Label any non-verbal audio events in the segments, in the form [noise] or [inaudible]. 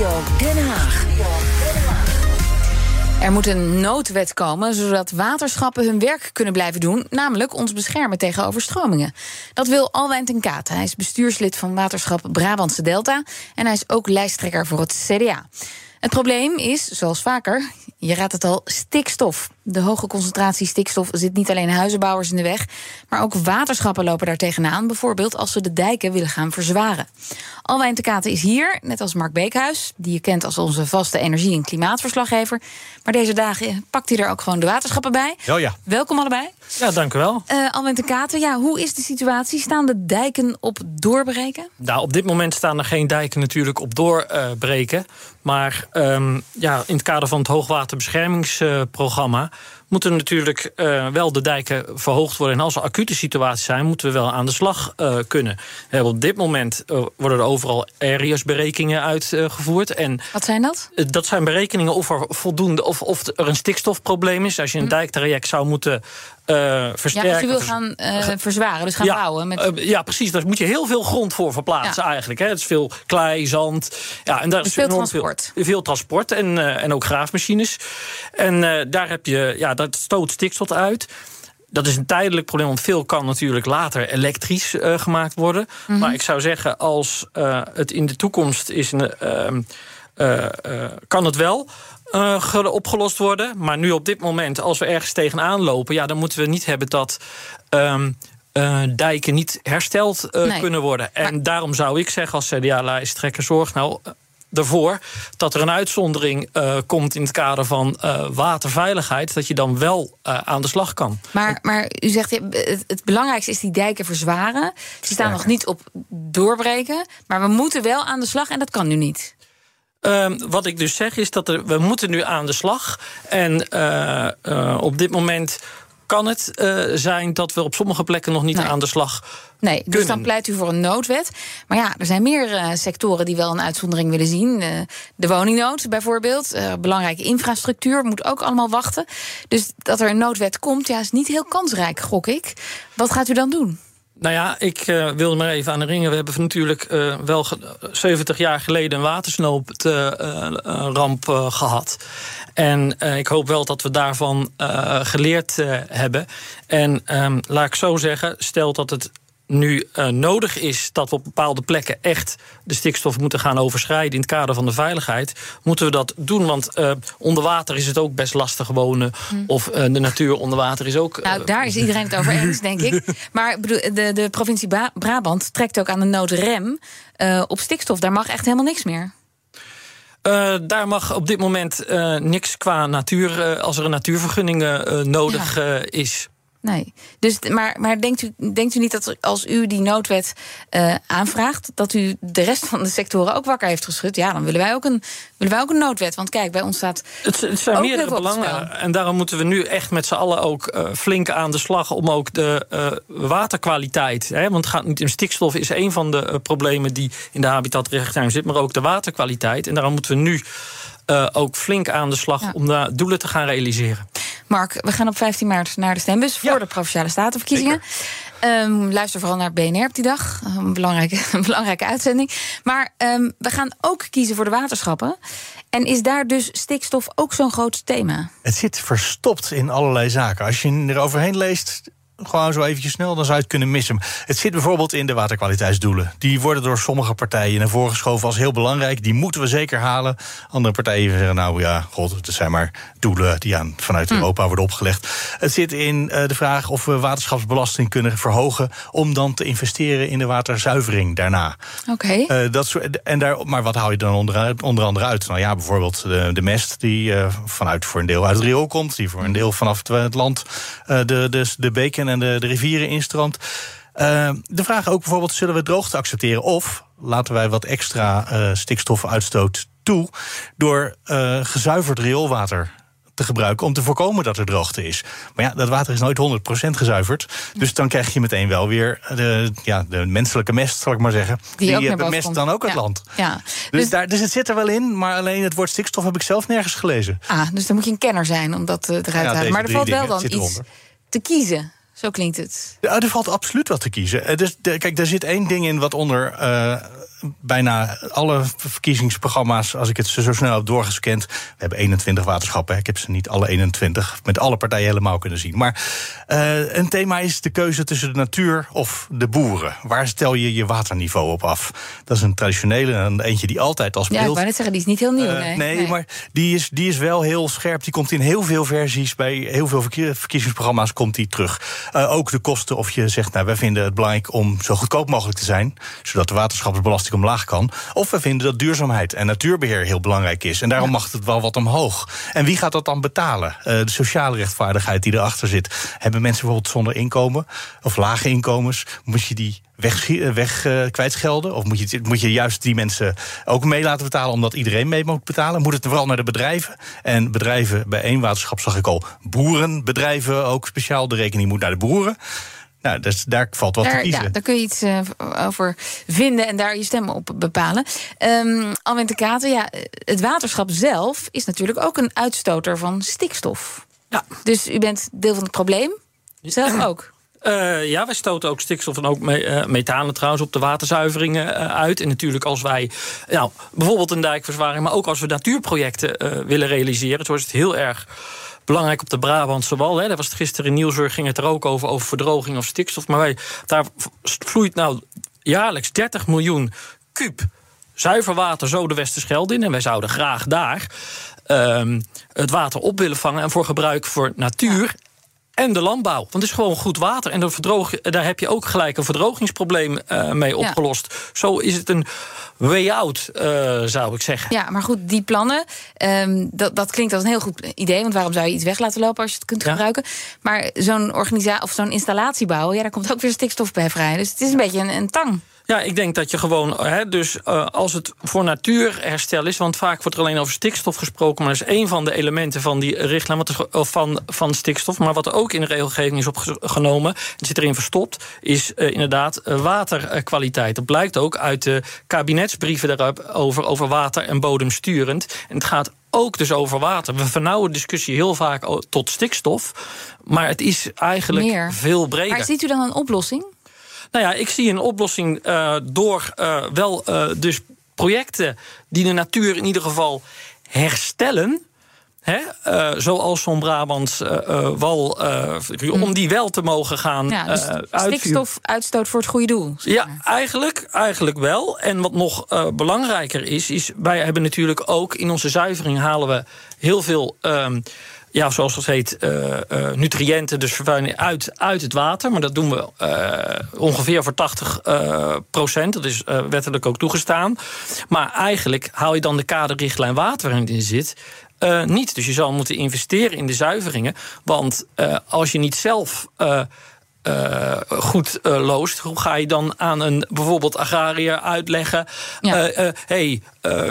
Den Haag. Er moet een noodwet komen zodat waterschappen hun werk kunnen blijven doen, namelijk ons beschermen tegen overstromingen. Dat wil Alwijn ten Kaat. Hij is bestuurslid van waterschap Brabantse Delta en hij is ook lijsttrekker voor het CDA. Het probleem is, zoals vaker, je raadt het al, stikstof. De hoge concentratie stikstof zit niet alleen huizenbouwers in de weg, maar ook waterschappen lopen daar tegenaan, bijvoorbeeld als ze de dijken willen gaan verzwaren. Alwijn de Katen is hier, net als Mark Beekhuis, die je kent als onze vaste energie- en klimaatverslaggever. Maar deze dagen pakt hij er ook gewoon de waterschappen bij. Oh ja. Welkom allebei. Ja, dank u wel. Uh, Alwijn de Katen, ja, hoe is de situatie? Staan de dijken op doorbreken? Nou, op dit moment staan er geen dijken natuurlijk op doorbreken. maar um, ja, in het kader van het hoogwaterbeschermingsprogramma moeten natuurlijk uh, wel de dijken verhoogd worden. En als er acute situaties zijn, moeten we wel aan de slag uh, kunnen. Uh, op dit moment worden er overal areas-berekeningen uitgevoerd. En Wat zijn dat? dat zijn berekeningen of er voldoende of, of er een stikstofprobleem is. Als je een hm. dijktraject zou moeten versterken. Ja, als je wil gaan verzwaren, dus gaan ja, bouwen. Met... ja, precies. Daar moet je heel veel grond voor verplaatsen ja. eigenlijk. Hè. Het is veel klei, zand. Ja, en daar dus is veel transport. Veel, veel transport en, en ook graafmachines. En daar heb je... Ja, dat stoot stikstof uit. Dat is een tijdelijk probleem, want veel kan natuurlijk later elektrisch uh, gemaakt worden. Mm -hmm. Maar ik zou zeggen, als uh, het in de toekomst is, uh, kan het wel. opgelost worden. Maar nu op dit moment, als we ergens tegenaan lopen, ja, dan moeten we niet hebben dat. Um, dijken niet hersteld nee. kunnen worden. En maar... daarom zou ik zeggen als CDA-lijsttrekker... zorg nou ervoor dat er een uitzondering uh, komt in het kader van uh, waterveiligheid, dat je dan wel uh, aan de slag kan. Maar, maar u zegt het, het belangrijkste is die dijken verzwaren. Ze staan nog niet op doorbreken, maar we moeten wel aan de slag en dat kan nu niet. Uh, wat ik dus zeg is dat er, we moeten nu aan de slag. En op dit moment kan het uh, zijn dat we op sommige plekken nog niet nee. aan de slag Nee, dus kunnen. dan pleit u voor een noodwet. Maar ja, er zijn meer uh, sectoren die wel een uitzondering willen zien. Uh, de woningnood bijvoorbeeld. belangrijke infrastructuur moet ook allemaal wachten. Dus dat er een noodwet komt, ja, is niet heel kansrijk, gok ik. Wat gaat u dan doen? Nou ja, ik uh, wilde maar even aan de ringen. We hebben natuurlijk uh, wel 70 jaar geleden een watersnoodramp uh, gehad. En ik hoop wel dat we daarvan geleerd hebben. En um, laat ik zo zeggen, stel dat het nu uh, nodig is dat we op bepaalde plekken echt de stikstof moeten gaan overschrijden in het kader van de veiligheid, moeten we dat doen. Want uh, onder water is het ook best lastig wonen. Hmm. Of uh, de natuur onder water is ook. Nou, daar is iedereen het over eens, denk ik. [laughs] Maar bedoel, de, de provincie Bra Brabant trekt ook aan de noodrem op stikstof. Daar mag echt helemaal niks meer. Uh, daar mag op dit moment uh, niks qua natuur, uh, als er een natuurvergunning nodig ja. is. Nee, dus, maar, maar denkt, u, denkt u niet dat als u die noodwet uh, aanvraagt, dat u de rest van de sectoren ook wakker heeft geschud? Ja, dan willen wij ook een, willen wij ook een noodwet. Want kijk, bij ons staat. Het, het zijn meerdere belangen. En daarom moeten we nu echt met z'n allen ook uh, flink aan de slag om ook de uh, waterkwaliteit. Hè, want het gaat niet om stikstof, is een van de problemen die in de habitatrichtlijn zit, maar ook de waterkwaliteit. En daarom moeten we nu. Ook flink aan de slag ja. om de doelen te gaan realiseren. Mark, we gaan op 15 maart naar de stembus voor ja. de Provinciale Statenverkiezingen. Um, luister vooral naar BNR op die dag. Een belangrijke, [laughs] een belangrijke uitzending. Maar um, we gaan ook kiezen voor de waterschappen. En is daar dus stikstof ook zo'n groot thema? Het zit verstopt in allerlei zaken. Als je er overheen leest, gewoon zo eventjes snel, dan zou je het kunnen missen. Het zit bijvoorbeeld in de waterkwaliteitsdoelen. Die worden door sommige partijen naar voren geschoven als heel belangrijk. Die moeten we zeker halen. Andere partijen zeggen, nou ja, god, het zijn maar doelen die aan, vanuit hm. Europa worden opgelegd. Het zit in uh, de vraag of we waterschapsbelasting kunnen verhogen... om dan te investeren in de waterzuivering daarna. Oké. Okay. Uh, dat en daar, maar wat hou je dan onder, onder andere uit? Nou ja, bijvoorbeeld de, de mest die uh, vanuit voor een deel uit het riool komt... die voor een deel vanaf het land de, de, de beken en de, de rivieren instroomt. Uh, de vraag ook bijvoorbeeld, zullen we droogte accepteren? Of laten wij wat extra uh, stikstofuitstoot toe... door uh, gezuiverd rioolwater te gebruiken om te voorkomen dat er droogte is. Maar ja, dat water is nooit 100% gezuiverd. Dus dan krijg je meteen wel weer de, ja, de menselijke mest, zal ik maar zeggen. Die, Die bemest komt. dan ook het ja. land. Ja. Dus, dus, daar, dus het zit er wel in, maar alleen het woord stikstof heb ik zelf nergens gelezen. Ah, dus dan moet je een kenner zijn om dat eruit te halen. Maar er valt wel dan iets te kiezen. Zo klinkt het. Er valt absoluut wat te kiezen. Dus, de, kijk, daar zit één ding in wat onder uh, bijna alle verkiezingsprogramma's, als ik het zo snel heb doorgescand. We hebben 21 waterschappen. Ik heb ze niet alle 21 met alle partijen helemaal kunnen zien. Maar uh, een thema is de keuze tussen de natuur of de boeren. Waar stel je je waterniveau op af? Dat is een traditionele en eentje die altijd al speelt. Ja, ik wou net zeggen, die is niet heel nieuw. Uh, nee, maar die is, die is wel heel scherp. Die komt in heel veel versies. Bij heel veel verkiezingsprogramma's komt die terug. Uh, ook de kosten, of je zegt, nou, wij vinden het belangrijk om zo goedkoop mogelijk te zijn. Zodat de waterschapsbelasting omlaag kan. Of we vinden dat duurzaamheid en natuurbeheer heel belangrijk is. En daarom mag het wel wat omhoog. En wie gaat dat dan betalen? Uh, de sociale rechtvaardigheid die erachter zit. Hebben mensen bijvoorbeeld zonder inkomen of lage inkomens? Moet je die weg, weg uh, kwijtschelden? Of moet je, moet je juist die mensen ook mee laten betalen omdat iedereen mee moet betalen? Moet het vooral naar de bedrijven? En bedrijven bij één waterschap zag ik al boerenbedrijven ook speciaal. De rekening moet naar de boeren. Nou, dus daar valt wat daar, te kiezen. Ja, daar kun je iets uh, over vinden en daar je stem op bepalen. Um, Alwin de Katen, ja, het waterschap zelf is natuurlijk ook een uitstoter van stikstof. Ja. Dus u bent deel van het probleem, zelf ook. Uh, ja, wij stoten ook stikstof en ook me uh, methanen trouwens op de waterzuiveringen uh, uit. En natuurlijk als wij nou, bijvoorbeeld een dijkverzwaring, maar ook als we natuurprojecten willen realiseren, zo is het heel erg belangrijk op de Brabantse wal. Hè. Was gisteren in Nieuwsuur, ging het er ook over, over verdroging of stikstof. Maar wij, daar vloeit nou jaarlijks 30 miljoen kuub zuiver water zo de Westerschelde in. En wij zouden graag daar um, het water op willen vangen en voor gebruik voor natuur en de landbouw. Want het is gewoon goed water. En verdroog, daar heb je ook gelijk een verdrogingsprobleem uh, mee opgelost. Ja. Zo is het een way out, uh, zou ik zeggen. Ja, maar goed, die plannen, um, dat, dat klinkt als een heel goed idee. Want waarom zou je iets weg laten lopen als je het kunt ja. gebruiken? Maar zo'n organisatie of zo'n installatie bouwen, ja, daar komt ook weer stikstof bij vrij. Dus het is een beetje een, een tang. Ja, ik denk dat je gewoon, hè, dus uh, als het voor natuurherstel is, want vaak wordt er alleen over stikstof gesproken, maar dat is één van de elementen van die richtlijn wat er, van, van stikstof. Maar wat er ook in de regelgeving is opgenomen, het zit erin verstopt, is uh, inderdaad uh, waterkwaliteit. Dat blijkt ook uit de kabinetsbrieven daarover, over water en bodemsturend. En het gaat ook dus over water. We vernauwen de discussie heel vaak tot stikstof, maar het is eigenlijk Meer. veel breder. Maar ziet u dan een oplossing? Nou ja, ik zie een oplossing uh, door uh, wel uh, dus projecten die de natuur in ieder geval herstellen. Hè, uh, zoals zo'n Brabants uh, uh, wal, mm. om die wel te mogen gaan ja, dus Stikstofuitstoot voor het goede doel. Ja, eigenlijk, eigenlijk wel. En wat nog belangrijker is, is wij hebben natuurlijk ook in onze zuivering halen we heel veel. Um, ja, zoals dat heet, uh, uh, nutriënten, dus vervuiling uit, uit het water. Maar dat doen we uh, ongeveer voor 80 procent. Dat is wettelijk ook toegestaan. Maar eigenlijk haal je dan de kaderrichtlijn water waarin in zit. niet. Dus je zal moeten investeren in de zuiveringen. Want als je niet zelf uh, goed uh, loost. Hoe ga je dan aan een bijvoorbeeld agrariër uitleggen? Ja. Uh, hey,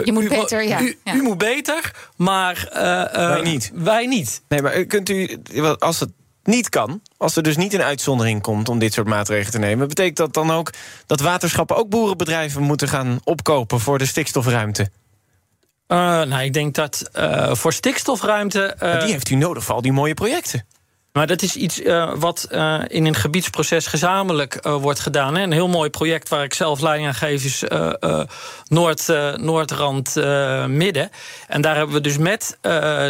je moet u, beter, ja. U, ja. u moet beter, maar wij niet. Wij niet. Nee, maar kunt u, als het niet kan, als er dus niet een uitzondering komt om dit soort maatregelen te nemen, betekent dat dan ook dat waterschappen ook boerenbedrijven moeten gaan opkopen voor de stikstofruimte? Uh, nou, ik denk dat uh, voor stikstofruimte. Uh, die heeft u nodig voor al die mooie projecten. Maar dat is iets uh, wat uh, in een gebiedsproces gezamenlijk uh, wordt gedaan. Hè. Een heel mooi project waar ik zelf leiding aan geef is Noord, Noordrand Midden. En daar hebben we dus met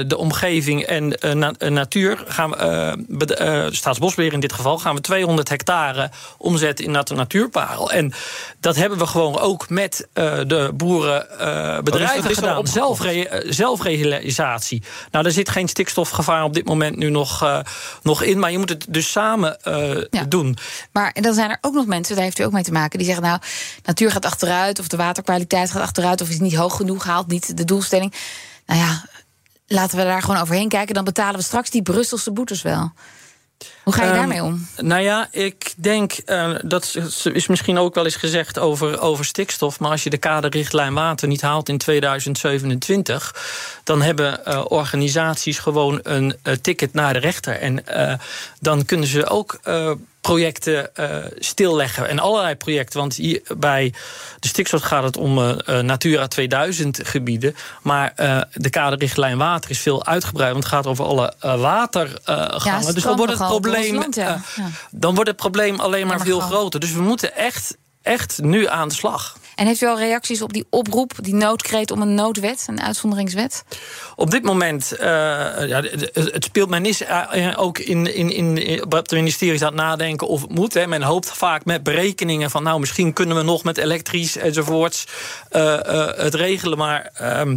de omgeving en na natuur... Gaan we, Staatsbosbeheer in dit geval... gaan we 200 hectare omzetten in nat natuurparel. En dat hebben we gewoon ook met de boerenbedrijven oh, gedaan. Zelfre zelfrealisatie. Nou, er zit geen stikstofgevaar op dit moment nu nog nog in. Maar je moet het dus samen uh, ja. doen. Maar dan zijn er ook nog mensen, daar heeft u ook mee te maken, die zeggen: Nou, natuur gaat achteruit, of de waterkwaliteit gaat achteruit, of is niet hoog genoeg gehaald, niet de doelstelling. Nou ja, laten we daar gewoon overheen kijken. Dan betalen we straks die Brusselse boetes wel. Hoe ga je um, daarmee om? Nou ja, ik denk, uh, dat is misschien ook wel eens gezegd over, over stikstof. Maar als je de kaderrichtlijn water niet haalt in 2027, dan hebben uh, organisaties gewoon een uh, ticket naar de rechter. En dan kunnen ze ook projecten uh, stilleggen. En allerlei projecten. Want hier bij de stikstof gaat het om uh, Natura 2000 gebieden. Maar uh, de kaderrichtlijn water is veel uitgebreid. Want het gaat over alle watergangen. Ja, dus dan wordt het probleem. Land, ja. Ja. Dan wordt het probleem alleen maar, maar veel groter. Dus we moeten echt, echt nu aan de slag. En heeft u al reacties op die oproep, die noodkreet om een noodwet, een uitzonderingswet? Op dit moment, uh, ja, het speelt men is ook in, in, in, op de ministeries aan het nadenken of het moet. Hè. Men hoopt vaak met berekeningen van, nou, misschien kunnen we nog met elektrisch enzovoorts uh, uh, het regelen. Maar ehm,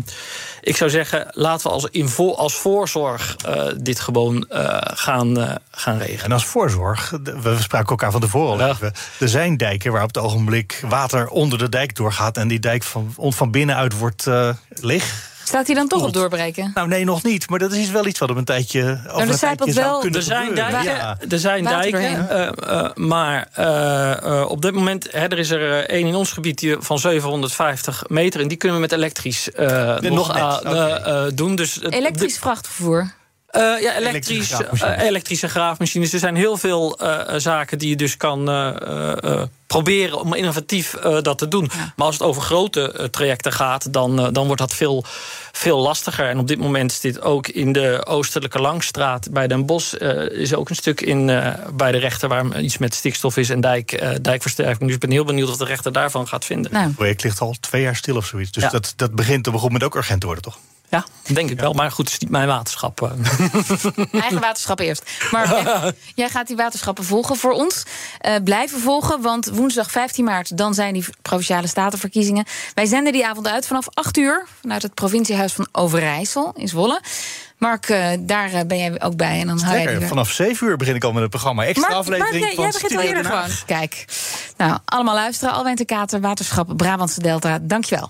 ik zou zeggen, laten we als, in vo als voorzorg dit gewoon gaan, gaan regelen. En als voorzorg, we spraken elkaar van tevoren al even. Er zijn dijken waar op het ogenblik water onder de dijk doorgaat en die dijk van, van binnenuit wordt leeg Staat hij dan toch op doorbreken? Nou, nee, nog niet. Maar dat is wel iets wat op een tijdje. Over een tijdje zou kunnen er zijn dijken, ja. er zijn dijken uh, uh, maar uh, op dit moment hè, er is er één in ons gebied die van 750 meter. En die kunnen we met elektrisch nog okay. doen. Dus, elektrisch vrachtvervoer? Uh, ja, elektrisch, elektrische, elektrische graafmachines. Er zijn heel veel uh, zaken die je dus kan uh, proberen om innovatief dat te doen. Maar als het over grote trajecten gaat, dan, dan wordt dat veel, veel lastiger. En op dit moment is dit ook in de Oostelijke Langstraat bij Den Bosch. is ook een stuk in, bij de rechter waar iets met stikstof is en dijk, dijkversterking. Dus ik ben heel benieuwd of de rechter daarvan gaat vinden. Nou. Het project ligt al twee jaar stil of zoiets. Dus dat, dat begint op een moment ook urgent te worden, toch? Ja, denk ik wel. Maar goed, het is niet mijn waterschap. Eh. [laughs] Eigen waterschap eerst. Maar [laughs] jij, gaat die waterschappen volgen voor ons. Uh, blijven volgen, want woensdag 15 maart... dan zijn die Provinciale Statenverkiezingen. Wij zenden die avond uit vanaf 8 uur... vanuit het provinciehuis van Overijssel in Zwolle. Mark, uh, daar ben jij ook bij. En dan Sterker, je vanaf 7 uur begin ik al met het programma. Extra Mark, aflevering Mark, jij, jij begint al eerder gewoon. Kijk, nou, allemaal luisteren. Alwijn de Kater, Waterschap, Brabantse Delta. Dankjewel.